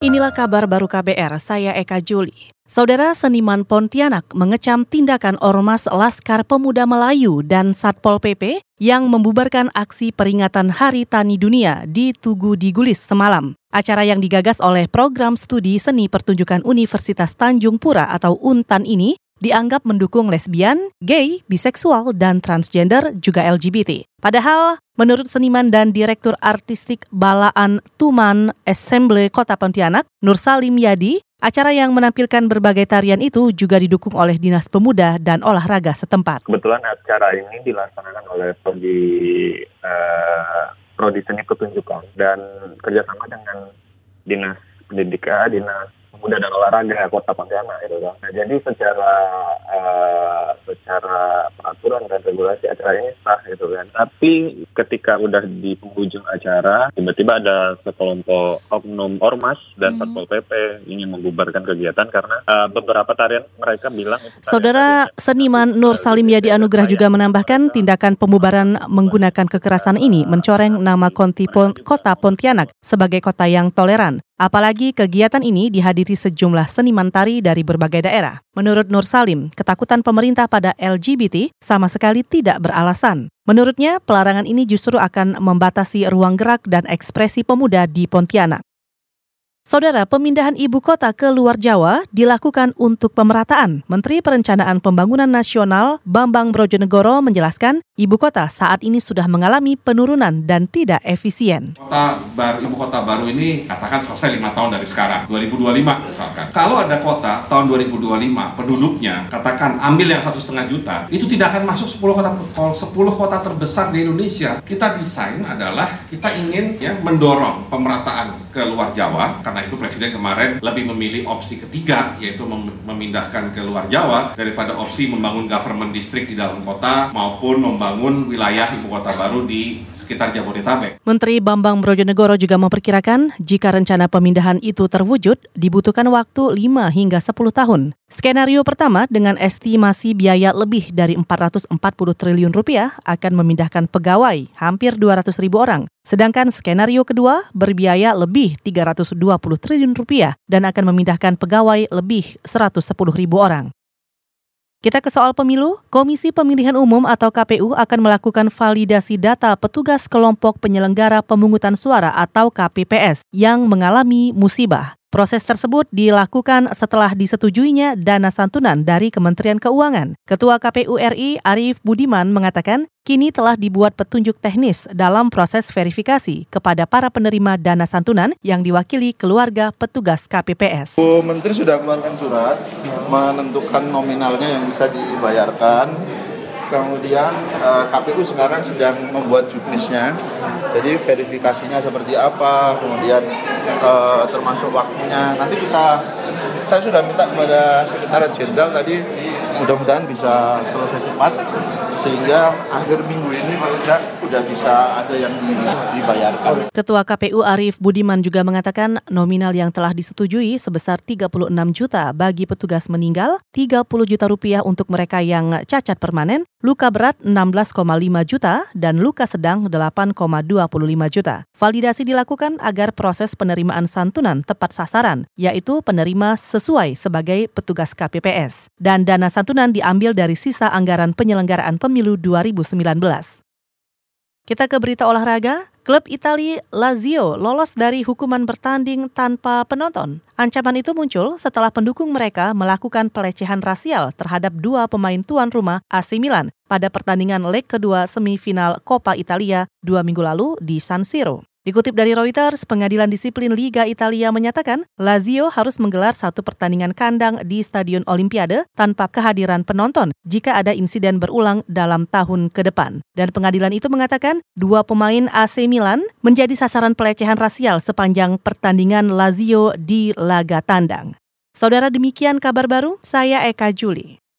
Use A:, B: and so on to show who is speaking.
A: Inilah kabar baru KBR, saya Eka Juli. Saudara seniman Pontianak mengecam tindakan Ormas Laskar Pemuda Melayu dan Satpol PP yang membubarkan aksi peringatan Hari Tani Dunia di Tugu di Gulis semalam. Acara yang digagas oleh Program Studi Seni Pertunjukan Universitas Tanjung Pura atau UNTAN ini dianggap mendukung lesbian, gay, biseksual, dan transgender juga LGBT. Padahal menurut seniman dan direktur artistik Balaan Tuman Assemble Kota Pontianak, Nur Salim Yadi, acara yang menampilkan berbagai tarian itu juga didukung oleh Dinas Pemuda dan Olahraga setempat.
B: Kebetulan acara ini dilaksanakan oleh Prodi uh, Prodi Seni Pertunjukan dan kerjasama dengan Dinas Pendidikan, Dinas Pemuda dan Olahraga Kota Pontianak itu kan. Nah, jadi secara uh, secara peraturan dan regulasi acara ini sah gitu kan. Tapi ketika udah di penghujung acara, tiba-tiba ada sekelompok oknum ormas dan hmm. satpol pp ingin membubarkan kegiatan karena uh, beberapa tarian mereka bilang.
A: Saudara seniman Nur Salim Yadi Anugrah juga menambahkan tindakan pembubaran menggunakan kekerasan ini mencoreng nama Konti Pon Kota Pontianak sebagai kota yang toleran. Apalagi kegiatan ini dihadiri sejumlah seniman tari dari berbagai daerah. Menurut Nur Salim, ketakutan pemerintah pada LGBT sama sekali tidak beralasan. Menurutnya, pelarangan ini justru akan membatasi ruang gerak dan ekspresi pemuda di Pontianak. Saudara, pemindahan ibu kota ke luar Jawa dilakukan untuk pemerataan. Menteri Perencanaan Pembangunan Nasional Bambang Brojonegoro menjelaskan, ibu kota saat ini sudah mengalami penurunan dan tidak efisien.
C: Kota baru, ibu kota baru ini katakan selesai lima tahun dari sekarang, 2025 misalkan. Kalau ada kota tahun 2025 penduduknya katakan ambil yang satu setengah juta, itu tidak akan masuk 10 kota 10 kota terbesar di Indonesia. Kita desain adalah kita ingin ya mendorong pemerataan ke luar Jawa karena itu Presiden kemarin lebih memilih opsi ketiga, yaitu mem memindahkan ke luar Jawa daripada opsi membangun government district di dalam kota maupun membangun wilayah ibu kota baru di sekitar Jabodetabek.
A: Menteri Bambang Brojonegoro juga memperkirakan jika rencana pemindahan itu terwujud dibutuhkan waktu 5 hingga 10 tahun. Skenario pertama dengan estimasi biaya lebih dari 440 triliun rupiah akan memindahkan pegawai hampir 200 ribu orang. Sedangkan skenario kedua berbiaya lebih 320 triliun rupiah dan akan memindahkan pegawai lebih 110 ribu orang. Kita ke soal pemilu, Komisi Pemilihan Umum atau KPU akan melakukan validasi data petugas kelompok penyelenggara pemungutan suara atau KPPS yang mengalami musibah. Proses tersebut dilakukan setelah disetujuinya dana santunan dari Kementerian Keuangan. Ketua KPU RI Arief Budiman mengatakan, kini telah dibuat petunjuk teknis dalam proses verifikasi kepada para penerima dana santunan yang diwakili keluarga petugas KPPS.
D: Bu Menteri sudah keluarkan surat menentukan nominalnya yang bisa dibayarkan kemudian uh, eh, KPU sekarang sedang membuat juknisnya jadi verifikasinya seperti apa kemudian uh, termasuk waktunya. Nanti kita saya sudah minta kepada sekretariat jenderal tadi mudah-mudahan bisa selesai cepat sehingga akhir minggu ini paling tidak sudah bisa ada yang dibayarkan.
A: Ketua KPU Arief Budiman juga mengatakan nominal yang telah disetujui sebesar 36 juta bagi petugas meninggal, 30 juta rupiah untuk mereka yang cacat permanen, luka berat 16,5 juta, dan luka sedang 8,25 juta. Validasi dilakukan agar proses penerimaan santunan tepat sasaran, yaitu penerima sesuai sebagai petugas KPPS. Dan dana santunan diambil dari sisa anggaran penyelenggaraan pemilu Pemilu 2019. Kita ke berita olahraga. Klub Italia Lazio lolos dari hukuman bertanding tanpa penonton. Ancaman itu muncul setelah pendukung mereka melakukan pelecehan rasial terhadap dua pemain tuan rumah AC Milan pada pertandingan leg kedua semifinal Coppa Italia dua minggu lalu di San Siro. Dikutip dari Reuters, Pengadilan Disiplin Liga Italia menyatakan Lazio harus menggelar satu pertandingan kandang di Stadion Olimpiade tanpa kehadiran penonton jika ada insiden berulang dalam tahun ke depan. Dan pengadilan itu mengatakan dua pemain AC Milan menjadi sasaran pelecehan rasial sepanjang pertandingan Lazio di laga tandang. Saudara demikian kabar baru, saya Eka Juli.